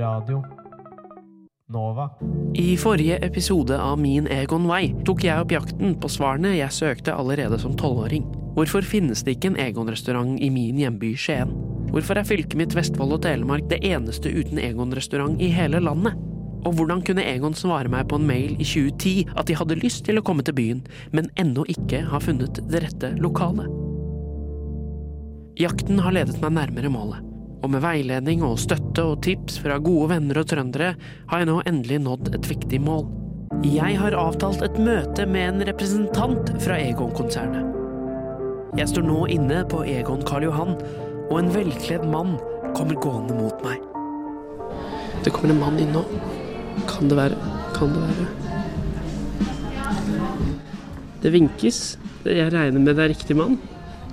Radio. Nova. I forrige episode av Min Egon Vei tok jeg opp jakten på svarene jeg søkte allerede som tolvåring. Hvorfor finnes det ikke en Egon-restaurant i min hjemby Skien? Hvorfor er fylket mitt Vestfold og Telemark det eneste uten Egon-restaurant i hele landet? Og hvordan kunne Egon svare meg på en mail i 2010 at de hadde lyst til å komme til byen, men ennå ikke har funnet det rette lokalet? Jakten har ledet meg nærmere målet, og med veiledning og støtte og tips fra gode venner og trøndere har jeg nå endelig nådd et viktig mål. Jeg har avtalt et møte med en representant fra Egon-konsernet. Jeg står nå inne på Egon Karl Johan, og en velkledd mann kommer gående mot meg. Det kommer en mann inn nå. Kan det være Kan det være Det vinkes. Jeg regner med det er riktig mann.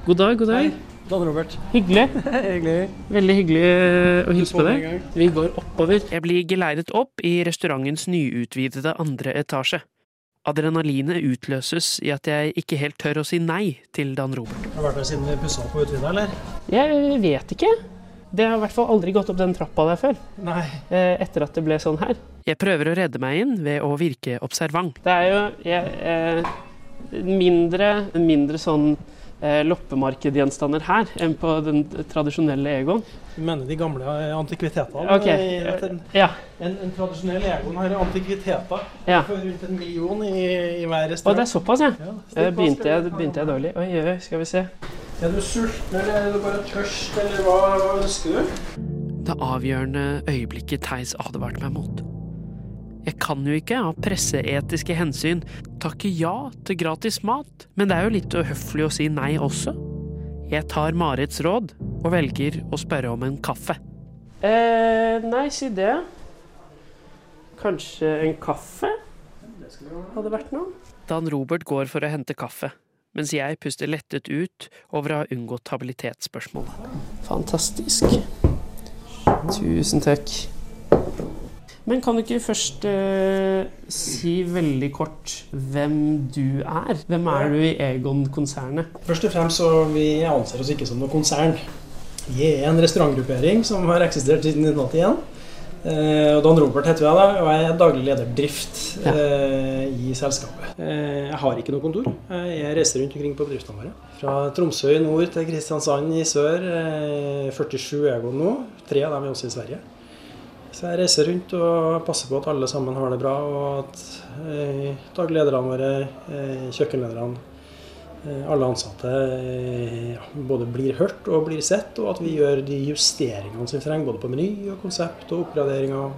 God dag, god dag. Dan Robert. Hyggelig. Hyggelig. Veldig hyggelig å hilse på deg. Vi går oppover. Jeg blir geleidet opp i restaurantens nyutvidede andre etasje. Adrenalinet utløses i at jeg ikke helt tør å si nei til Dan Robert. Har du vært der siden vi pussa opp på utvida, eller? Jeg vet ikke. Det har i hvert fall aldri gått opp den trappa der før. Nei. eh, Etter at det ble sånn her. Jeg prøver å redde meg inn ved å virke observant. Det er jo jeg, eh, mindre, mindre sånn eh, loppemarkedgjenstander her enn på den tradisjonelle Egon. Du mener de gamle eh, antikvitetene? Okay. En, Ja. en, en tradisjonell Egon har antikviteter ja. for rundt en million i, i hver Og det er såpass, ja. Ja, Eh, Begynte jeg, begynte jeg dårlig? Oi, oi, oi, skal vi se. Er du sulten, eller er du bare tørst, eller hva, hva ønsker du? Det avgjørende øyeblikket Theis advarte meg mot. Jeg kan jo ikke av presseetiske hensyn takke ja til gratis mat, men det er jo litt uhøflig å si nei også. Jeg tar Marits råd og velger å spørre om en kaffe. Eh, nei, si det. Kanskje en kaffe? Hadde vært noe. Dan Robert går for å hente kaffe, mens jeg puster lettet ut over å ha unngått habilitetsspørsmålet. Fantastisk. Tusen takk. Men kan du ikke først uh, si veldig kort hvem du er? Hvem er du i Egon-konsernet? Først og fremst så vi anser oss ikke som noe konsern. Vi er en restaurantgruppering som har eksistert siden 1981. Uh, og Dan Robert heter jeg da, og jeg er daglig leder drift Ja. eh, i selskapet. Uh, jeg har ikke noe kontor. Eh, Jeg reiser rundt omkring på bedriftene våre. Fra Tromsø i nord til Kristiansand i sør. Eh, 47 Egon nå. Tre av dem er også i Sverige. Jeg reiser rundt og passer på at alle sammen har det bra, og at eh, daglederne våre, eh, kjøkkenlederne, eh, alle ansatte eh, ja, både blir hørt og blir sett, og at vi gjør de justeringene som vi trenger, både på meny og konsept og oppgraderinger.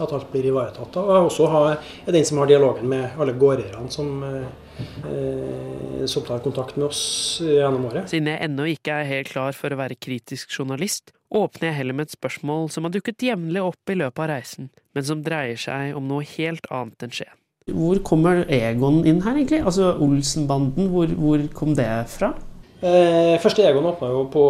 At alt blir ivaretatt. Og jeg også har, er den som har dialogen med alle gårdeierne som, eh, som tar kontakt med oss gjennom året. Siden jeg ennå ikke er helt klar for å være kritisk journalist, åpner jeg heller med et spørsmål som har dukket jevnlig opp i løpet av reisen, men som dreier seg om noe helt annet enn Skien. Hvor kommer Egon inn her, egentlig? Altså Olsenbanden, hvor, hvor kom det fra? Eh, første Egon åpna jo på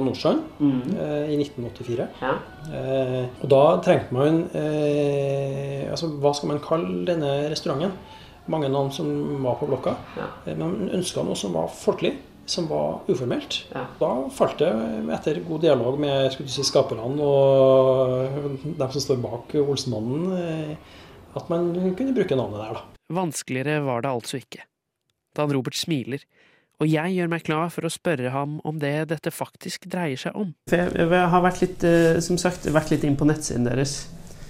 Nordstrand eh, i 1984. Ja. Eh, og da trengte man eh, altså, Hva skal man kalle denne restauranten? Mange navn som var på blokka. Ja. Eh, men man ønska noe som var folkelig, som var uformelt. Ja. Da falt det, etter god dialog med skulle du si, skaperne og dem som står bak Olsenmannen, eh, at man kunne bruke navnet der. da. Vanskeligere var det altså ikke. Dan Robert smiler, og jeg gjør meg klar for å spørre ham om det dette faktisk dreier seg om. Jeg, har vært litt, eh, som sagt, vært litt inn på nettsiden deres,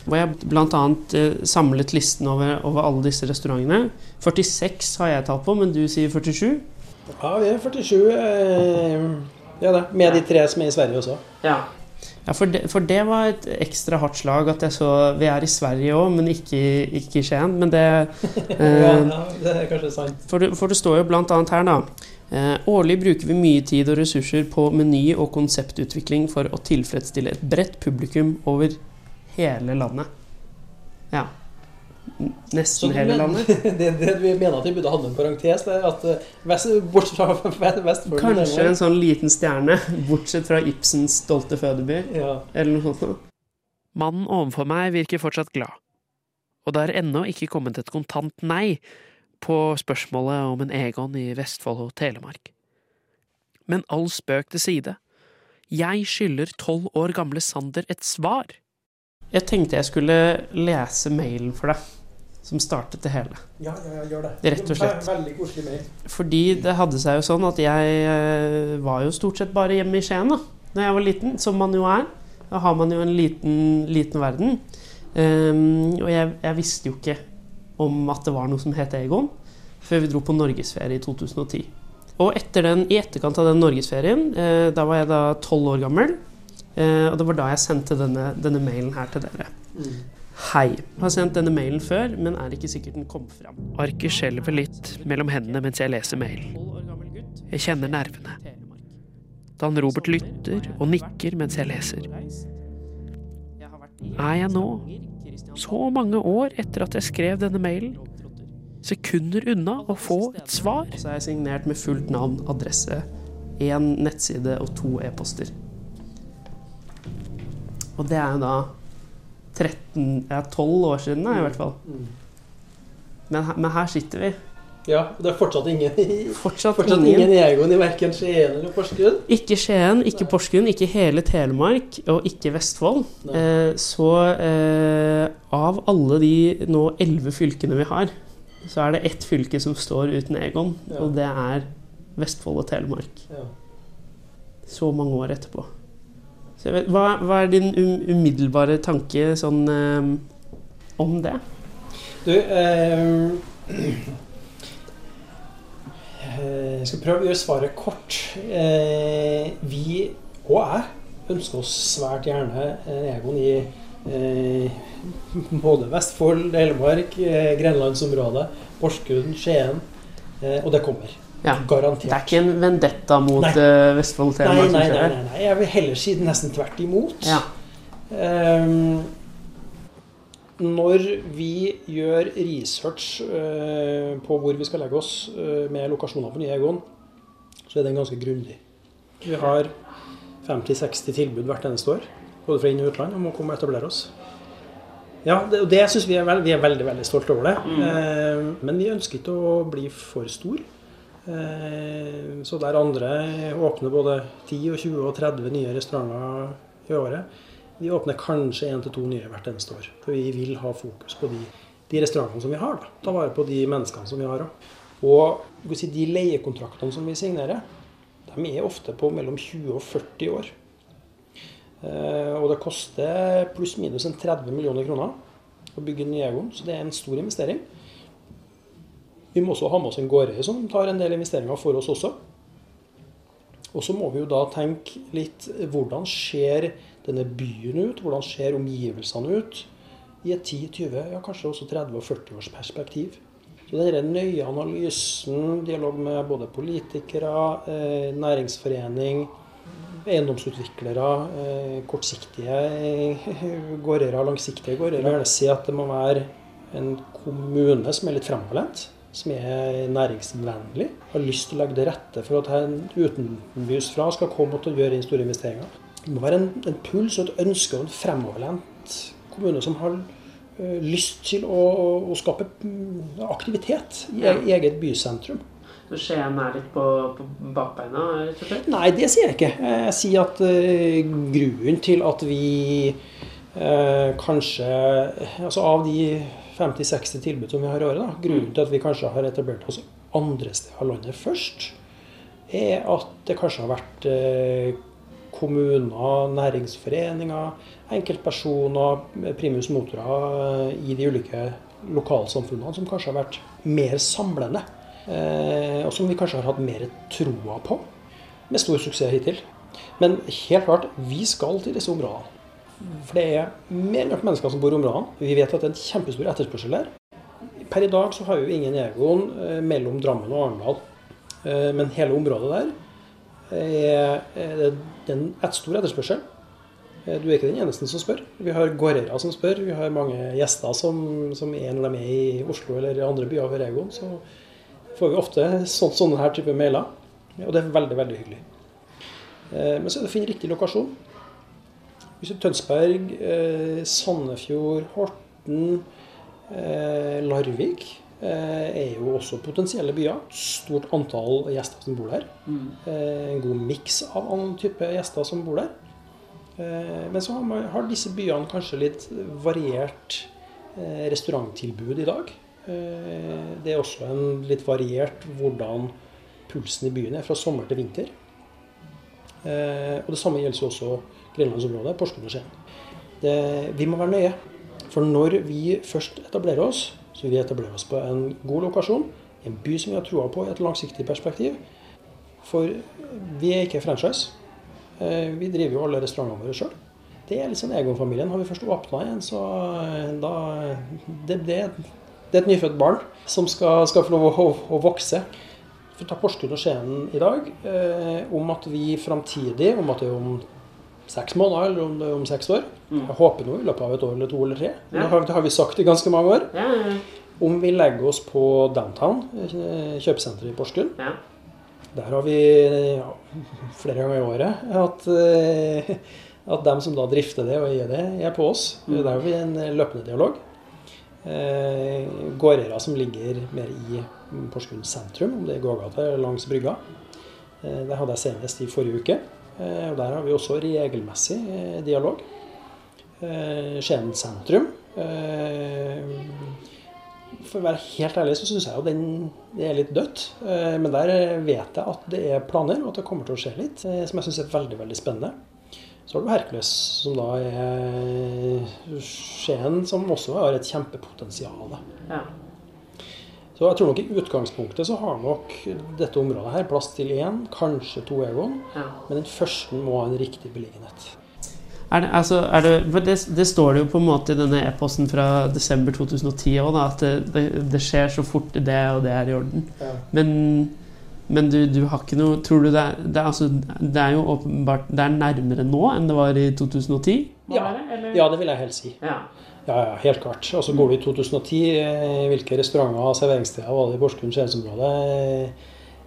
hvor jeg annet eh, samlet listen over, over alle disse restaurantene. 46 har jeg tall på, men du sier 47? Ja, vi er 47. Eh, ja, da. Med de tre som er i Sverige også. Ja. Ja, for det, for det var et ekstra hardt slag at jeg så Vi er i Sverige òg, men ikke, ikke i Skien. Men det Ja, eh, ja, det er kanskje sant. For for det står jo blant annet her, da. Eh, årlig bruker vi mye tid og ressurser på meny- og konseptutvikling for å tilfredsstille et bredt publikum over hele landet. Ja. Nesten du hele landet. det, det vi mener at vi burde hatt en parentes, det er at eh, vest, bortsett fra Vestfold Kanskje en sånn liten stjerne, bortsett fra Ibsens stolte fødeby, ja. eller noe sånt. Mannen overfor meg virker fortsatt glad, og det er ennå ikke kommet et kontant nei på spørsmålet om en Egon i Vestfold og Telemark. Men all spøk til side. Jeg skylder tolv år gamle Sander et svar. Jeg tenkte jeg skulle lese mailen for deg, som startet det hele. Ja, ja, gjør det. Rett og slett. Veldig koselig mail. Fordi det hadde seg jo sånn at jeg eh, var jo stort sett bare hjemme i Skien da når jeg var liten, som man jo er. Da har man jo en liten, liten verden. Um, og jeg, jeg visste jo ikke om at det var noe som het Egon, før vi dro på norgesferie i 2010. Og etter den, i etterkant av den norgesferien, eh, da var jeg da tolv år gammel, eh, og det var da jeg sendte denne, denne mailen her til dere. Hei. Har sendt denne mailen før, men er ikke sikkert den kom fram. Arket skjelver litt mellom hendene mens jeg leser mailen. Jeg kjenner nervene. Dan Robert lytter og nikker mens jeg leser. Er jeg nå, så mange år etter at jeg skrev denne mailen, sekunder unna å få et svar? Så er jeg signert med fullt navn, adresse, én nettside og to e-poster. Og det er jo da 13, ja 12 år siden, da, i hvert fall. Men, her- men her sitter vi. Ja, og det er fortsatt ingen, Fortsatt, fortsatt ingen. ingen Egon i verken Skien eller Porsgrunn. Ikke Skien, ikke Porsgrunn, ikke hele Telemark og ikke Vestfold. Eh, så eh, av alle de nå elleve fylkene vi har, så er det ett fylke som står uten Egon, Ja. og det er Vestfold og Telemark. Ja. Så mange år etterpå. Hva, hva er din um, umiddelbare tanke sånn um, om det? Du, eh, eh, jeg skal prøve å gjøre svaret kort. Eh, vi, og jeg, ønsker oss svært gjerne Egon i eh, både Vestfold, Telemark, eh, Grenlandsområdet, Porsgrunn, Skien. Eh, og det kommer. Ja. Garantert. Det er ikke en vendetta mot Nei. eh, Vestfold Telemark nei, nei, nei, nei. Jeg vil heller si nesten tvert imot. Ja. Um, når vi gjør research uh, på hvor vi skal legge oss uh, med lokasjoner på nye Egon, så er den ganske grundig. Vi har 50-60 tilbud hvert eneste år, både fra inn- og utland, om å komme og etablere oss. Ja, det, og det syns vi er, veld, vi er veldig veldig stolte over det. Ehm, men vi ønsker ikke å bli for stor. Eh, Så der andre åpner både 10 og 20 og 30 nye restauranter i året, vi åpner kanskje én til to nye hvert eneste år. For vi vil ha fokus på de, de restaurantene som vi har. Da. Ta vare på de menneskene som vi har. da. Og si, de leiekontraktene som vi signerer, de er ofte på mellom 20 og 40 år. Eh, og det koster pluss-minus en 30 millioner kroner å bygge en ny Egon, så det er en stor investering. Vi må også ha med oss en gårdeier som tar en del investeringer for oss også. Og så må vi jo da tenke litt hvordan ser denne byen ut? Hvordan ser omgivelsene ut i et 10-20, ja kanskje også 30- og 40 års perspektiv? Så denne nøye analysen, dialog med både politikere, eh, næringsforening, eiendomsutviklere, eh, kortsiktige eh, gårdeiere, langsiktige gårdeiere. Jeg vil gjerne si at det må være en kommune som er litt fremoverlent, som er næringsvennlig, har lyst til å legge til rette for at en utenbys fra skal komme å gjøre store investeringer. Det må være en, en puls og et ønske og en fremoverlent kommune som har eh, lyst til å, å skape mm, aktivitet i e- eget bysentrum. Så Skien er litt på, på bakbeina, rett og slett? Nei, det sier jeg ikke. Jeg sier at eh, grunnen til at vi eh, kanskje Altså av de 50-60 tilbud som vi har i året, da, grunnen til at vi kanskje har etablert oss andre steder av landet først, er at det kanskje har vært eh, kommuner, næringsforeninger, enkeltpersoner, primus motorer eh, i de ulike lokalsamfunnene som kanskje har vært mer samlende. Eh, og som vi kanskje har hatt mer troa på med stor suksess hittil. Men helt klart, vi skal til disse områdene. For det er mer nok mennesker som bor i områdene. Vi vet at det er en kjempestor etterspørsel der. Per i dag så har vi ingen Egon eh, mellom Drammen og Arendal. Eh, men hele området der er, det en stor etterspørsel. Eh, Du er ikke den eneste som spør. Vi har gårdeiere som spør. Vi har mange gjester som, som er når de er i Oslo eller i andre byer over Egon. Så får vi ofte sånn, sånne her type mailer. Og det er veldig, veldig hyggelig. Men så er det å finne riktig lokasjon. Tønsberg, eh, Sandefjord, Horten, eh, Larvik eh, er jo også potensielle byer. Stort antall gjester som bor der. Eh, en god miks av annen type gjester som bor der. Eh, men så har, man, har disse byene kanskje litt variert eh, restauranttilbud i dag. Eh, det er også en litt variert hvordan pulsen i byen er fra sommer til vinter. Eh, og Det samme gjelder også Grenlandsområdet, Porsgrunn og Skien. Vi må være nøye. For når vi først etablerer oss, så vil vi etablere oss på en god lokasjon, en by som vi har troa på i et langsiktig perspektiv. For vi er ikke franchise. Eh, Vi driver jo alle restaurantene våre sjøl. Det er litt sånn Egon-familien. Har vi først åpna igjen, så eh, da det, det, det er et nyfødt barn som skal, skal få lov å, å vokse. For å ta Porsgrunn og Skien i dag, eh, om at vi framtidig, om at det er om seks måneder eller om om seks år Jeg håper nå i løpet av et år eller to eller tre. Ja. Det, har, det har vi sagt i ganske mange år. Ja, ja, Om vi legger oss på downtown, eh, kjøpesenteret i Porsgrunn. ja. Der har vi flere ganger i året at, eh, at dem som da drifter det og gir det, er på oss. Mm. Der har vi en løpende dialog. Gårder som ligger mer i Porsgrunn sentrum, om det er gågata eller langs brygga. Eh, det hadde jeg senest i forrige uke. Eh, og Der har vi også regelmessig eh, dialog. Eh, Skien sentrum. For å være helt ærlig så syns jeg jo den det er litt dødt. Men der vet jeg at det er planer, og at det kommer til å skje litt. Som jeg syns er veldig, veldig spennende. Så har du Hercules, som da er Skien, som også har et kjempepotensial. ja. Så jeg tror nok i utgangspunktet så har nok dette området her plass til én, kanskje to Egon. ja. Men den første må ha en riktig beliggenhet. Er det, altså, er det, for det, det står det jo på en måte i denne e-posten fra desember 2010 òg, at det, det, det skjer så fort det og det er i orden. Ja. Men, men du, du har ikke noe Tror du det er det, er altså, det er jo åpenbart Det er nærmere nå enn det var i 2010? Ja. Ja, det vil jeg helt si. ja. Ja, ja, helt klart. Og så Går du i 2010, eh, hvilke restauranter og serveringssteder var det i Porsgrunn Skiensområdet?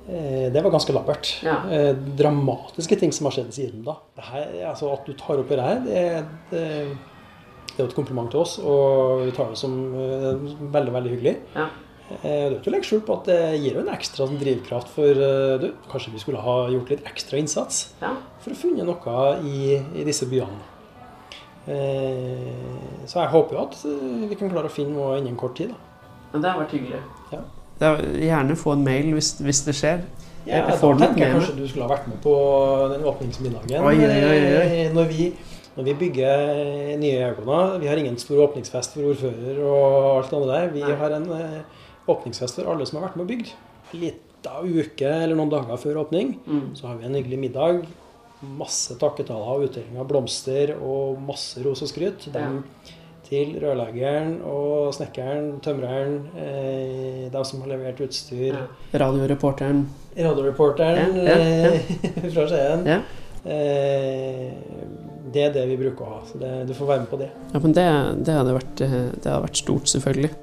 Eh, Det var ganske lappert. Ja. Eh, Dramatiske ting som har skjedd siden da. Det her, altså At du tar opp det her, det, det, det er jo et kompliment til oss. Og vi tar det som veldig, veldig hyggelig. Ja. Det er ikke å legge skjul på at det gir jo en ekstra sånn drivkraft for du, Kanskje vi skulle ha gjort litt ekstra innsats ja. for å finne noe i, i disse byene. Eh, så jeg håper jo at eh, vi kan klare å finne noe innen kort tid. Da. Men det har vært hyggelig. Ja. Det er, gjerne få en mail hvis, hvis det skjer. Ja, Jeg da tenker jeg kanskje du skulle ha vært med på den åpningsmiddagen. Oi, oi, oi, oi. eh, Når, vi, når vi bygger nye Egoner. Vi har ingen stor åpningsfest for ordfører og alt det der. Vi Nei. har en åpningsfest for alle som har vært med og bygd. Litt av uke eller noen dager før åpning Mm. så har vi en hyggelig middag. Masse takketaler og utdeling av blomster og masse ros og skryt. Ja. til rørleggeren og snekkeren, tømreren, eh, de som har levert utstyr. Ja. Radioreporteren. Radioreporteren Ja, ja, fra Skien. Ja. Eh, det er det vi bruker å ha. Så det, du får være med på det. Ja, men det, det, hadde vært, eh, det hadde vært stort, selvfølgelig.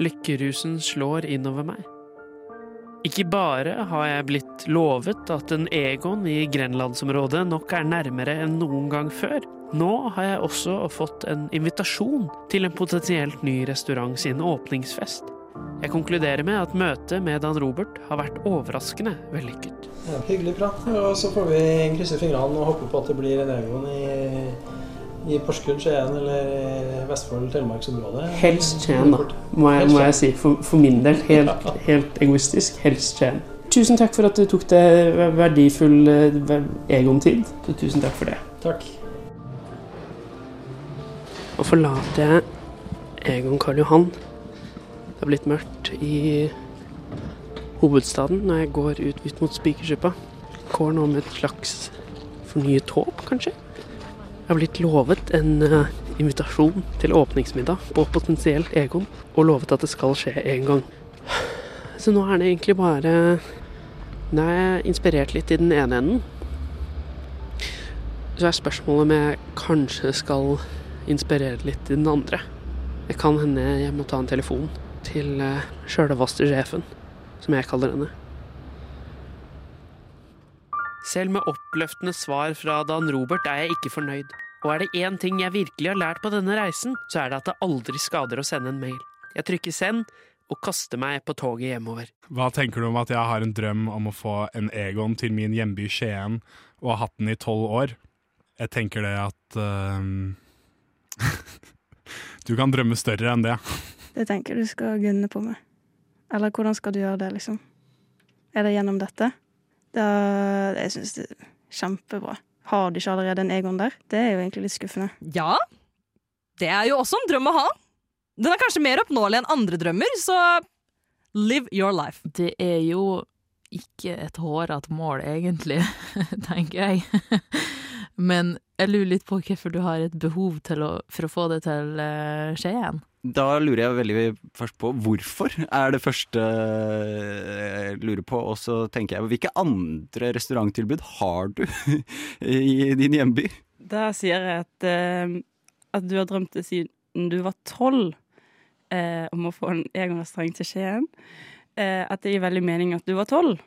Lykkerusen slår innover meg. Ikke bare har jeg blitt lovet at en Egon i grenlandsområdet nok er nærmere enn noen gang før. Nå har jeg også fått en invitasjon til en potensielt ny restaurant sin åpningsfest. Jeg konkluderer med at møtet med Dan Robert har vært overraskende vellykket. Ja, hyggelig prat. Og så får vi krysse fingrene og håpe på at det blir en Egon i, i Porsgrunn, Skien eller Vestfold-Telemarksområdet. Helst Skien, da, må jeg, må jeg si. For, for min del. Helt, helt egoistisk. Helst Skien. Tusen takk for at du tok deg verdifull eh, Egon-tid. Tusen takk for det. Takk. Nå forlater jeg Egon Karl Johan. Det har blitt mørkt i hovedstaden når jeg går ut, ut mot Spikersuppa. Går nå med et slags fornyet håp, kanskje. Jeg har blitt lovet en eh, invitasjon til åpningsmiddag på potensielt Egon, og lovet at det skal skje en gang. Så nå er det egentlig bare Nå er jeg inspirert litt i den ene enden. Så er spørsmålet om jeg kanskje skal inspirere litt i den andre. Det kan hende jeg må ta en telefon til uh, sjølvaste sjefen, som jeg kaller henne. Selv med oppløftende svar fra Dan Robert er jeg ikke fornøyd. Og er det én ting jeg virkelig har lært på denne reisen, så er det at det aldri skader å sende en mail. Jeg trykker send, og kaster meg på toget hjemover. Hva tenker du om at jeg har en drøm om å få en Egon til min hjemby Skien, og har hatt den i tolv år? Jeg tenker det at uh, Du kan drømme større enn det. Det tenker du skal gunne på med. Eller hvordan skal du gjøre det, liksom? Er det gjennom dette? Da, jeg syns det er kjempebra. Har du ikke allerede en Egon der? Det er jo egentlig litt skuffende. Ja, det er jo også en drøm å ha. Den er kanskje mer oppnåelig enn andre drømmer, så live your life. Det er jo ikke et hårete mål, egentlig, tenker jeg. Men jeg lurer litt på hvorfor du har et behov å, for å få det til uh, Skien. Da lurer jeg veldig først på hvorfor, er det første jeg lurer på. Og så tenker jeg hvilke andre restauranttilbud har du i din hjemby? Da sier jeg at, uh, at du har drømt det siden du var tolv uh, om å få en egen restaurant til Skien. Uh, at det gir veldig mening at du var tolv.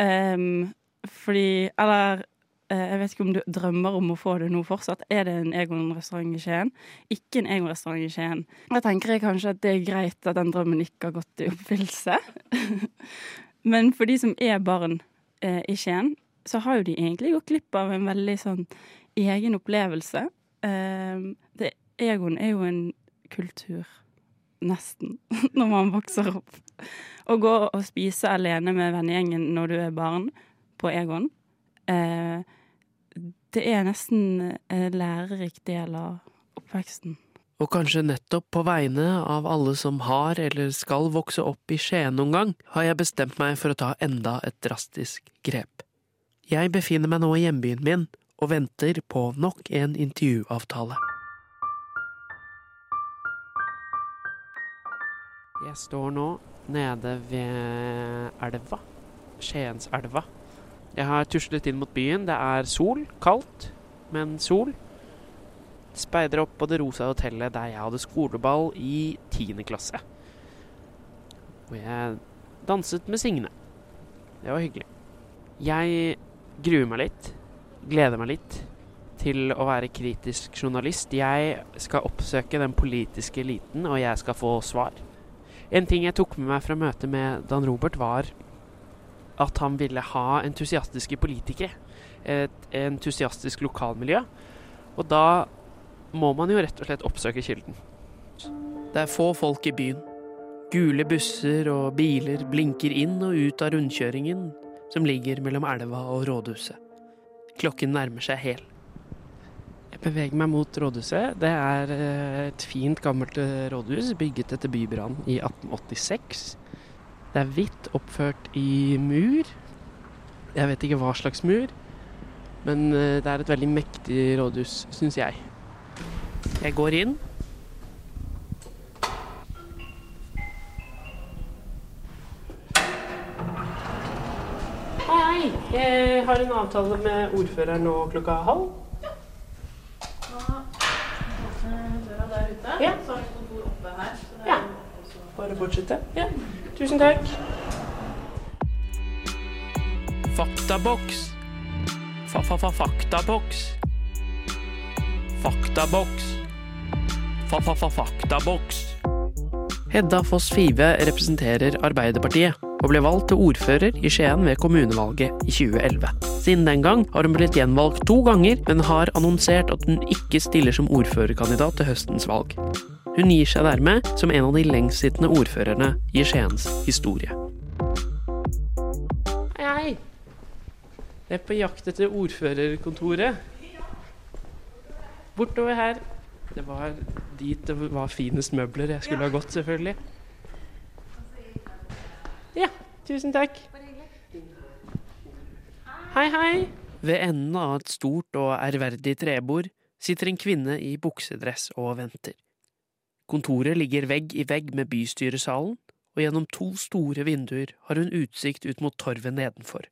Um, fordi Eller Eh, jeg vet ikke om du drømmer om å få det nå fortsatt. Er det en Egon-restaurant i Skien? Ikke en Egon-restaurant i Skien. Da tenker jeg kanskje at det er greit at den drømmen ikke har gått i oppfyllelse. Men for de som er barn eh, i Skien, så har jo de egentlig gått glipp av en veldig sånn egen opplevelse. Eh, det, Egon er jo en kultur, nesten, når man vokser opp. Å gå og spise alene med vennegjengen når du er barn på Egon eh, det er nesten en lærerik del av oppveksten. Og kanskje nettopp på vegne av alle som har eller skal vokse opp i Skien noen gang, har jeg bestemt meg for å ta enda et drastisk grep. Jeg befinner meg nå i hjembyen min og venter på nok en intervjuavtale. Jeg står nå nede ved elva. Skienselva. Jeg har tuslet inn mot byen. Det er sol. Kaldt, men sol. Speider opp på det rosa hotellet der jeg hadde skoleball i tiende klasse. Og jeg danset med Signe. Det var hyggelig. Jeg gruer meg litt. Gleder meg litt til å være kritisk journalist. Jeg skal oppsøke den politiske eliten, og jeg skal få svar. En ting jeg tok med meg fra møtet med Dan Robert, var at han ville ha entusiastiske politikere. Et entusiastisk lokalmiljø. Og da må man jo rett og slett oppsøke kilden. Det er få folk i byen. Gule busser og biler blinker inn og ut av rundkjøringen som ligger mellom elva og rådhuset. Klokken nærmer seg hel. Jeg beveger meg mot rådhuset. Det er eh, et fint, gammelt eh, rådhus bygget etter bybrannen i 1886. Det er hvitt, oppført i mur. Jeg vet ikke hva slags mur, men eh, det er et veldig mektig rådhus, syns jeg. Jeg går inn. Hei, hei. Jeg har en avtale med ordføreren nå klokka halv. Ja. Døra der ute, Ja. så har vi kontor oppe her. Ja. Bare fortsette. Ja. Tusen takk. Faktaboks. Fa-fa-fa-faktaboks. Faktaboks. Fa-fa-fa-faktaboks. Hedda Foss Five representerer Arbeiderpartiet og ble valgt til ordfører i Skien ved kommunevalget i 2011. Siden den gang har hun blitt gjenvalgt to ganger, men har annonsert at hun ikke stiller som ordførerkandidat til høstens valg. Hun gir seg dermed som en av de lengstsittende ordførerne i Skiens historie. Hei, hei. Jeg er på jakt etter ordførerkontoret. Bortover her. Det var dit det var finest møbler jeg skulle ha gått, selvfølgelig. Ja, tusen takk. Hei, hei. Ved enden av et stort og ærverdig trebord sitter en kvinne i buksedress og venter. Kontoret ligger vegg i vegg med bystyresalen, og gjennom to store vinduer har hun utsikt ut mot torvet nedenfor.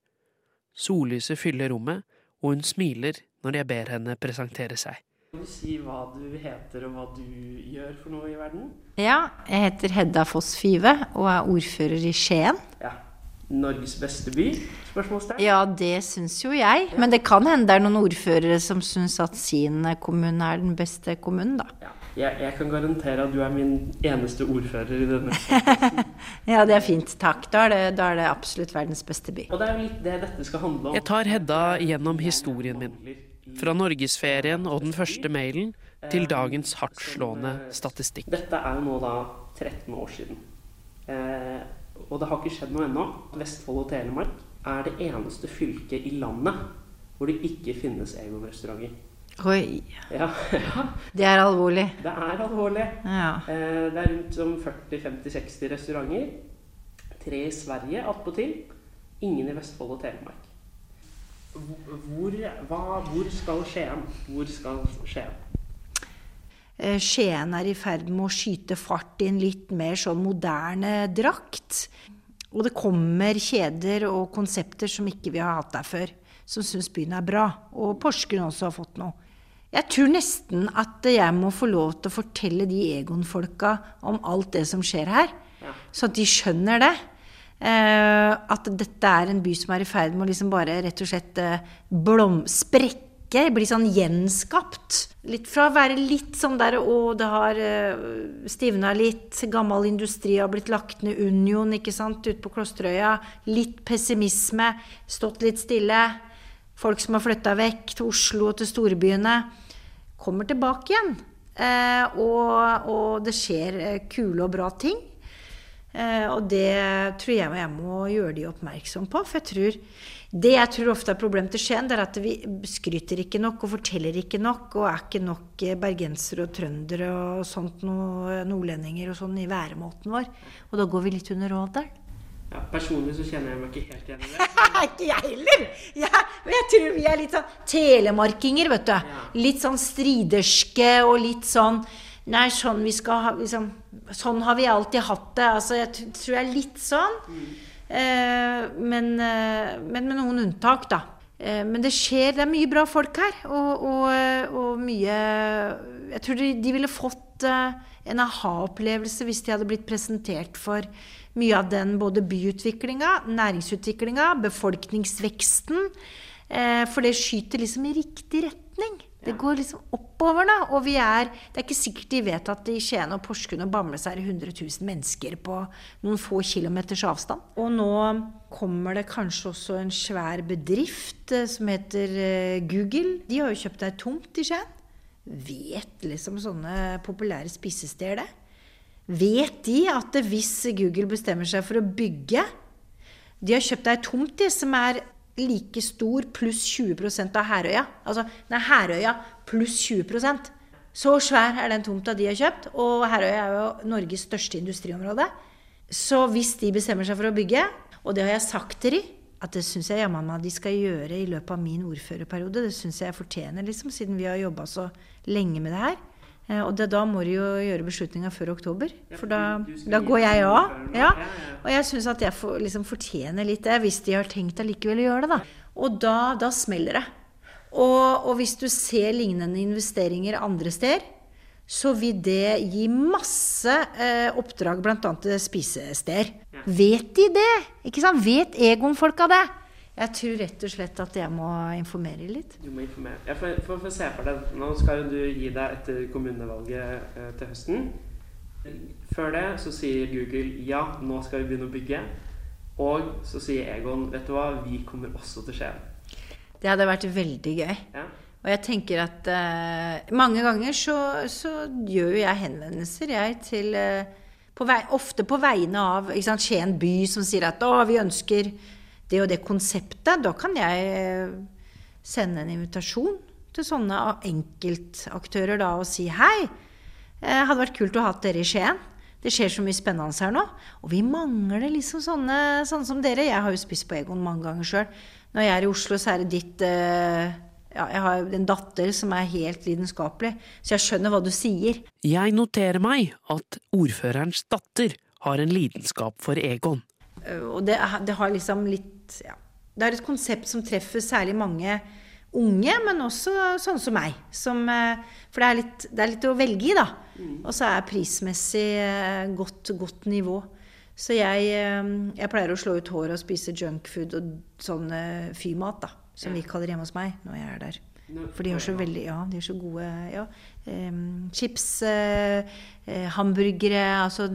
Sollyset fyller rommet, og hun smiler når jeg ber henne presentere seg. Kan du si hva du heter og hva du gjør for noe i verden? Ja, jeg heter Hedda Foss Five og er ordfører i Skien. Ja. Norges beste by? Spørsmålstegn? Ja, det syns jo jeg. Men det kan hende det er noen ordførere som syns at sin kommune er den beste kommunen, da. Ja. Jeg, jeg kan garantere at du er min eneste ordfører i denne. Ja, det er fint. Takk. Da er det, da er det absolutt verdens beste by. Og det er jo litt det dette skal handle om. Jeg tar Hedda gjennom historien min. Fra norgesferien og den første mailen til dagens hardtslående statistikk. Dette er jo nå da 13 år siden. Eh, og det har ikke skjedd noe ennå. Vestfold og Telemark er det eneste fylket i landet hvor det ikke finnes Egon-restauranter. Oi. Ja, ja, Det er alvorlig. det er alvorlig. Ja. Eh, det er rundt som 40-50-60 restauranter. Tre i Sverige attpåtil. Ingen i Vestfold og Telemark. Hvor, hva, hvor skal Skien? Hvor skal Skien? Eh, Skien er i ferd med å skyte fart i en litt mer sånn moderne drakt. Og det kommer kjeder og konsepter som ikke vi har hatt der før, som syns byen er bra. Og Porsgrunn også har fått noe. Jeg tror nesten at jeg må få lov til å fortelle de Egon-folka om alt det som skjer her, så at de skjønner det. Eh, at dette er en by som er i ferd med å liksom bare rett og slett eh, blom, sprekke, bli sånn gjenskapt. Litt fra å være litt sånn der Å, det har eh, stivna litt. Gammel industri har blitt lagt ned. Union, ikke sant, ute på Klosterøya. Litt pessimisme. Stått litt stille. Folk som har flytta vekk til Oslo og til storbyene, kommer tilbake igjen. Eh, og, og det skjer eh, kule og bra ting. Eh, og det tror jeg jeg må gjøre de oppmerksom på. For jeg tror det jeg tror ofte er problemet til Skien, det er at vi skryter ikke nok og forteller ikke nok, og er ikke nok eh, bergensere og trøndere og sånt noe, nordlendinger og sånn i væremåten vår. Og da går vi litt under radaren. Ja, personlig så kjenner jeg meg ikke helt igjen i det. ikke jeg heller! Ja, men jeg tror vi er litt sånn telemarkinger, vet du. Litt sånn striderske og litt sånn Nei, sånn vi skal ha liksom, Sånn har vi alltid hatt det. Altså, jeg tror jeg er litt sånn. Eh, men, eh, men med noen unntak, da. Eh, men det skjer Det er mye bra folk her. Og, og, eh, og mye Jeg tror de, de ville fått eh, en aha-opplevelse hvis de hadde blitt presentert for mye av den både byutviklinga, næringsutviklinga, befolkningsveksten. Eh, for det skyter liksom i riktig retning. Det går liksom oppover, da. Og vi er Det er ikke sikkert de vet at i Skien og Porsgrunn og Bamble så er det 100 000 mennesker på noen få kilometers avstand. Og nå kommer det kanskje også en svær bedrift eh, som heter eh, Google. De har jo kjøpt ei tomt i Skien. Vet liksom sånne populære spisesteder det? Vet de at hvis Google bestemmer seg for å bygge De har kjøpt ei tomt de, som er like stor pluss 20% av Herøya. Altså nei, Herøya pluss 20% Så svær er den tomta de har kjøpt. Og Herøya er jo Norges største industriområde. Så hvis de bestemmer seg for å bygge, og det har jeg sagt til de, at det syns jeg jammen meg de skal gjøre i løpet av min ordførerperiode. Det syns jeg fortjener, liksom, siden vi har jobba så lenge med det her. Eh, Og det, da må de jo gjøre beslutninga før oktober. For da, da går jeg av. Ja. Og jeg syns at jeg får, liksom fortjener litt det, hvis de har tenkt allikevel å gjøre det, da. Og da, da smeller det. Og, og hvis du ser lignende investeringer andre steder, så vil det gi masse eh, oppdrag, bl.a. til spisesteder. Vet de det? Ikke sant? Vet Egon-folka det? Jeg tror rett og slett at jeg må informere litt. Du må informere. Ja, for, for, for se for deg, Nå skal jo du gi deg etter kommunevalget eh, til høsten. Før det så sier Google ja, nå skal vi begynne å bygge. Og så sier Egon vet du hva, vi kommer også til Skien. Det hadde vært veldig gøy. Ja. Og jeg tenker at eh, mange ganger så, så gjør jo jeg henvendelser, jeg, til eh, på vei, Ofte på vegne av ikke sant, Skien by, som sier at å, vi ønsker det og det konseptet. Da kan jeg eh, sende en invitasjon til sånne enkeltaktører da og si hei. det hadde vært kult å ha dere i Skien. Det skjer så mye spennende her nå. Og vi mangler liksom sånne, sånne som dere. Jeg har jo spist på Egon mange ganger sjøl. Når jeg er i Oslo, så er det ditt eh, ja, Jeg har en datter som er helt lidenskapelig, så jeg skjønner hva du sier. Jeg noterer meg at ordførerens datter har en lidenskap for Egon. Eh, Og det, det har liksom litt ja. Det er et konsept som treffer særlig mange unge, men også sånne som meg. Som, eh, for det er, litt, det er litt å velge i, da. Og så er prismessig eh, godt, godt nivå. Så jeg, eh, jeg pleier å slå ut håret og spise junkfood og sånn fymat, da. Som vi kaller hjemme hos meg når jeg er der. For de har så veldig Ja, de har så gode ja, em, chips, eh, eh, hamburgere altså,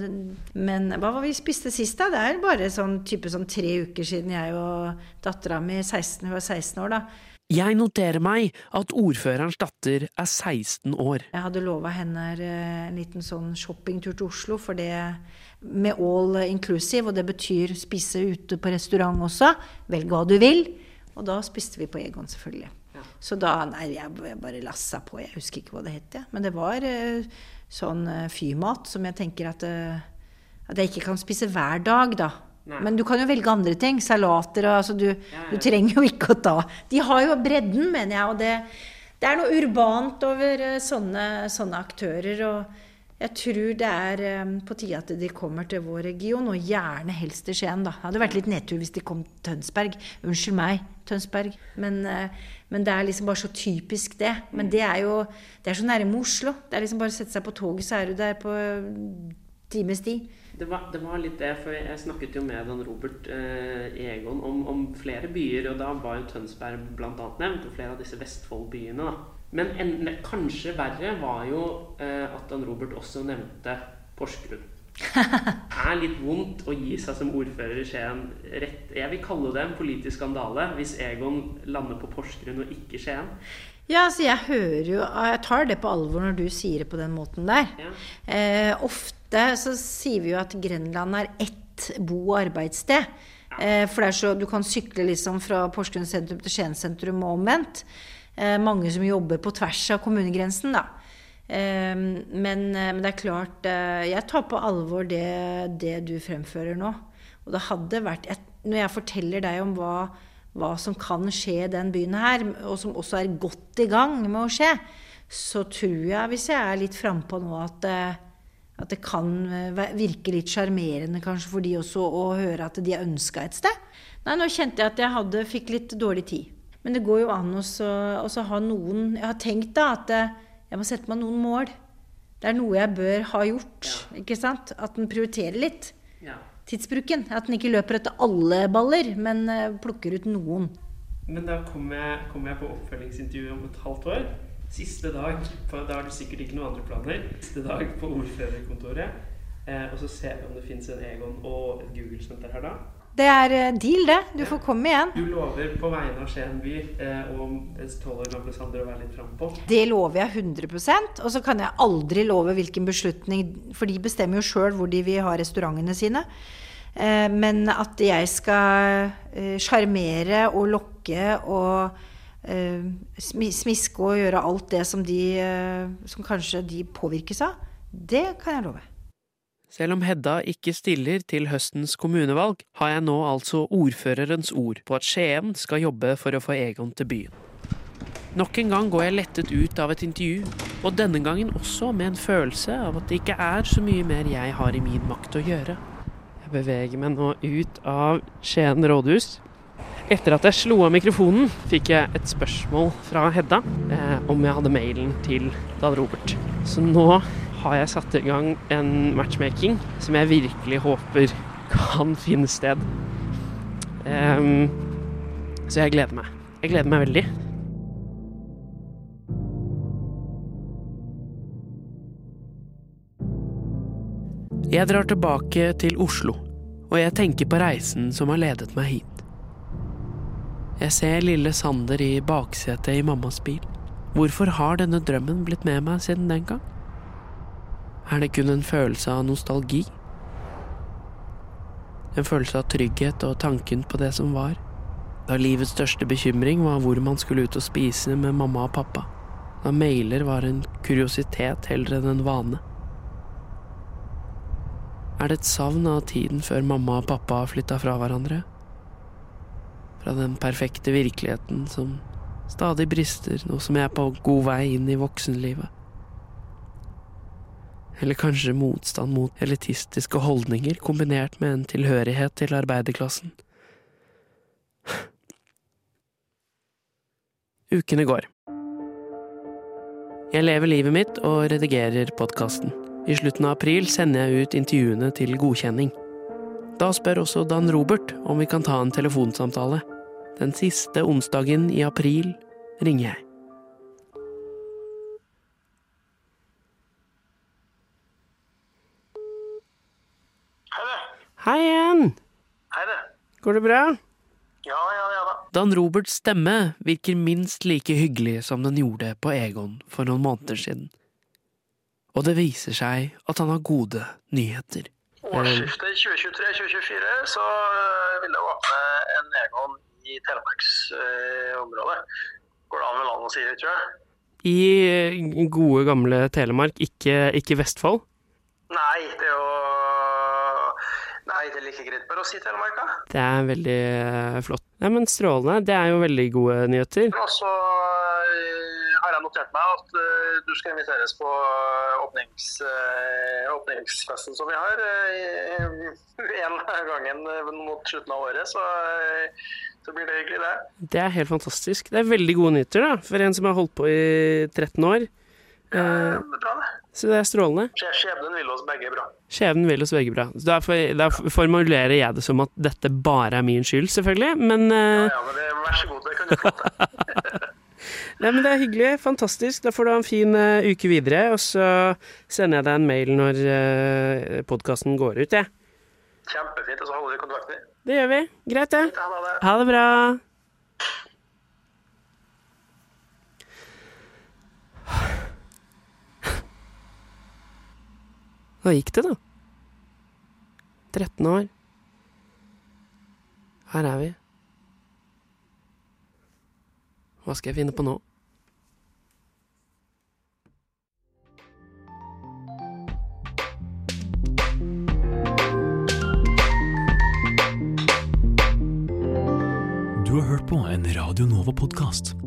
Men hva var vi spiste sist, da? Det er bare sånn type sånn tre uker siden jeg og dattera mi, 16, hun var 16 år, da. Jeg noterer meg at ordførerens datter er 16 år. Jeg hadde lova henne eh, en liten sånn shoppingtur til Oslo, for det med all inclusive, og det betyr spise ute på restaurant også. Velg hva du vil. Og da spiste vi på Egon, selvfølgelig. Så da Nei, jeg bare lassa på. Jeg husker ikke hva det het, jeg. men det var eh, sånn eh, fyrmat som jeg tenker at, eh, at jeg ikke kan spise hver dag, da. Nei. Men du kan jo velge andre ting. Salater og altså du, du trenger jo ikke å ta De har jo bredden, mener jeg, og det, det er noe urbant over sånne, sånne aktører. og jeg tror det er eh, på tide at de kommer til vår region, og gjerne helst til Skien. da. Det hadde vært litt nedtur hvis de kom til Tønsberg. Unnskyld meg, Tønsberg. Men, eh, men det er liksom bare så typisk det. Men det er jo det er så nærme Oslo. Det er liksom bare å sette seg på toget, så er du der på times tid. Det var, det var litt det, for jeg snakket jo med Dan Robert eh, Egon om, om flere byer, og da var jo Tønsberg bl.a. nevnt, og flere av disse Vestfold-byene. da. Men en, kanskje verre var jo eh, at Dan Robert også nevnte Porsgrunn. Det er litt vondt å gi seg som ordfører i Skien rett Jeg vil kalle det en politisk skandale hvis Egon lander på Porsgrunn og ikke Skien. Ja, altså jeg hører jo Jeg tar det på alvor når du sier det på den måten der. Ja. Eh, ofte så sier vi jo at Grenland er ett bo- og arbeidssted. Eh, for det er så, du kan sykle liksom fra Porsgrunn sentrum til Skien sentrum og omvendt. Eh, mange som jobber på tvers av kommunegrensen, da. Eh, men, eh, men det er klart eh, Jeg tar på alvor det, det du fremfører nå. Og det hadde vært jeg, Når jeg forteller deg om hva, hva som kan skje i den byen her, og som også er godt i gang med å skje, så tror jeg, hvis jeg er litt frampå nå, at, eh, at det kan eh, virke litt sjarmerende kanskje for de også å høre at de er ønska et sted. Nei, nå kjente jeg at jeg hadde, fikk litt dårlig tid. Men det går jo an også ha noen Jeg har tenkt da at eh, jeg må sette meg noen mål. Det er noe jeg bør ha gjort. ikke sant? At en prioriterer litt Ja. Tidsbruken. At den ikke løper etter alle baller, men eh, plukker ut noen. Men da kommer jeg, kom jeg på oppfølgingsintervju om et halvt år. Siste dag, for da har du sikkert ikke noen andre planer. Siste dag på ordførerkontoret. Eh, og så ser vi om det fins en Egon og et Google-senter her da. Det er eh, deal, det. Du får komme igjen. Du lover på vegne av Skien by eh, og tolv år gamle Sander å være litt frampå. Det lover jeg 100% Og så kan jeg aldri love hvilken beslutning For de bestemmer jo sjøl hvor de vil ha restaurantene sine. Eh, Men at jeg skal eh, sjarmere og lokke og smiske og gjøre alt det som de Som kanskje de påvirkes av, det kan jeg love. Selv om Hedda ikke stiller til høstens kommunevalg, har jeg nå altså ordførerens ord på at Skien skal jobbe for å få Egon til byen. Nok en gang går jeg lettet ut av et intervju, og denne gangen også med en følelse av at det ikke er så mye mer jeg har i min makt å gjøre. Jeg beveger meg nå ut av Skien rådhus. Etter at jeg slo av mikrofonen, fikk jeg et spørsmål fra Hedda eh, om jeg hadde mailen til Dan Robert. Så nå har jeg satt i gang en matchmaking som jeg virkelig håper kan finne sted. Um, så jeg gleder meg. Jeg gleder meg veldig. Jeg drar tilbake til Oslo, og jeg tenker på reisen som har ledet meg hit. Jeg ser lille Sander i baksetet i mammas bil. Hvorfor har denne drømmen blitt med meg siden den gang? Er det kun en følelse av nostalgi? En følelse av trygghet og tanken på det som var? Da livets største bekymring var hvor man skulle ut og spise med mamma og pappa. Da mailer var en kuriositet heller enn en vane. Er det et savn av tiden før mamma og pappa flytta fra hverandre? Fra den perfekte virkeligheten som stadig brister nå som jeg er på god vei inn i voksenlivet? Eller kanskje motstand mot elitistiske holdninger kombinert med en tilhørighet til arbeiderklassen. Ukene går. Jeg lever livet mitt og redigerer podkasten. I slutten av april sender jeg ut intervjuene til godkjenning. Da spør også Dan Robert om vi kan ta en telefonsamtale. Den siste onsdagen i april ringer jeg. Hei igjen! Hei, det. Går det bra? Ja, ja, ja da. Dan Roberts stemme virker minst like hyggelig som den gjorde på Egon for noen måneder siden. Og det viser seg at han har gode nyheter. Årsskiftet 2023-2024 så øh, vil det åpne en Egon i Telemarksområdet. Går det an med land å si det, tror jeg? I eh, gode, gamle Telemark, ikke, ikke Vestfold. Nei, det er jo like oss i Telemark, da. Det er veldig eh, flott. Nei, men Strålende. Det er jo veldig gode nyheter. Og så øh, har jeg notert meg at øh, du skal inviteres på åpnings, åpningsfesten som vi har. En gangen øh, mot slutten av året, så, så blir det hyggelig, det. Det er helt fantastisk. Det er veldig gode nyheter, da, for en som har holdt på i 13 år. Eh, Det bra, det. så det er strålende. Skjebnen vil oss begge bra. Skjebnen vil oss begge bra. Så Derfor, derfor formulerer jeg det som at dette bare er min skyld, selvfølgelig. Men, uh... Ja, men det, vær så god, det kan du få til. nei, men det er hyggelig. Fantastisk. Da får du ha en fin uh, uke videre, og så sender jeg deg en mail når uh, podkasten går ut, jeg. Kjempefint, og så holder vi kontakten. Det gjør vi. Greit, det. Ha det bra. Da gikk det, da. 13 år. Her er vi. Hva skal jeg finne på nå? Du har hørt på en Radio Nova-podkast.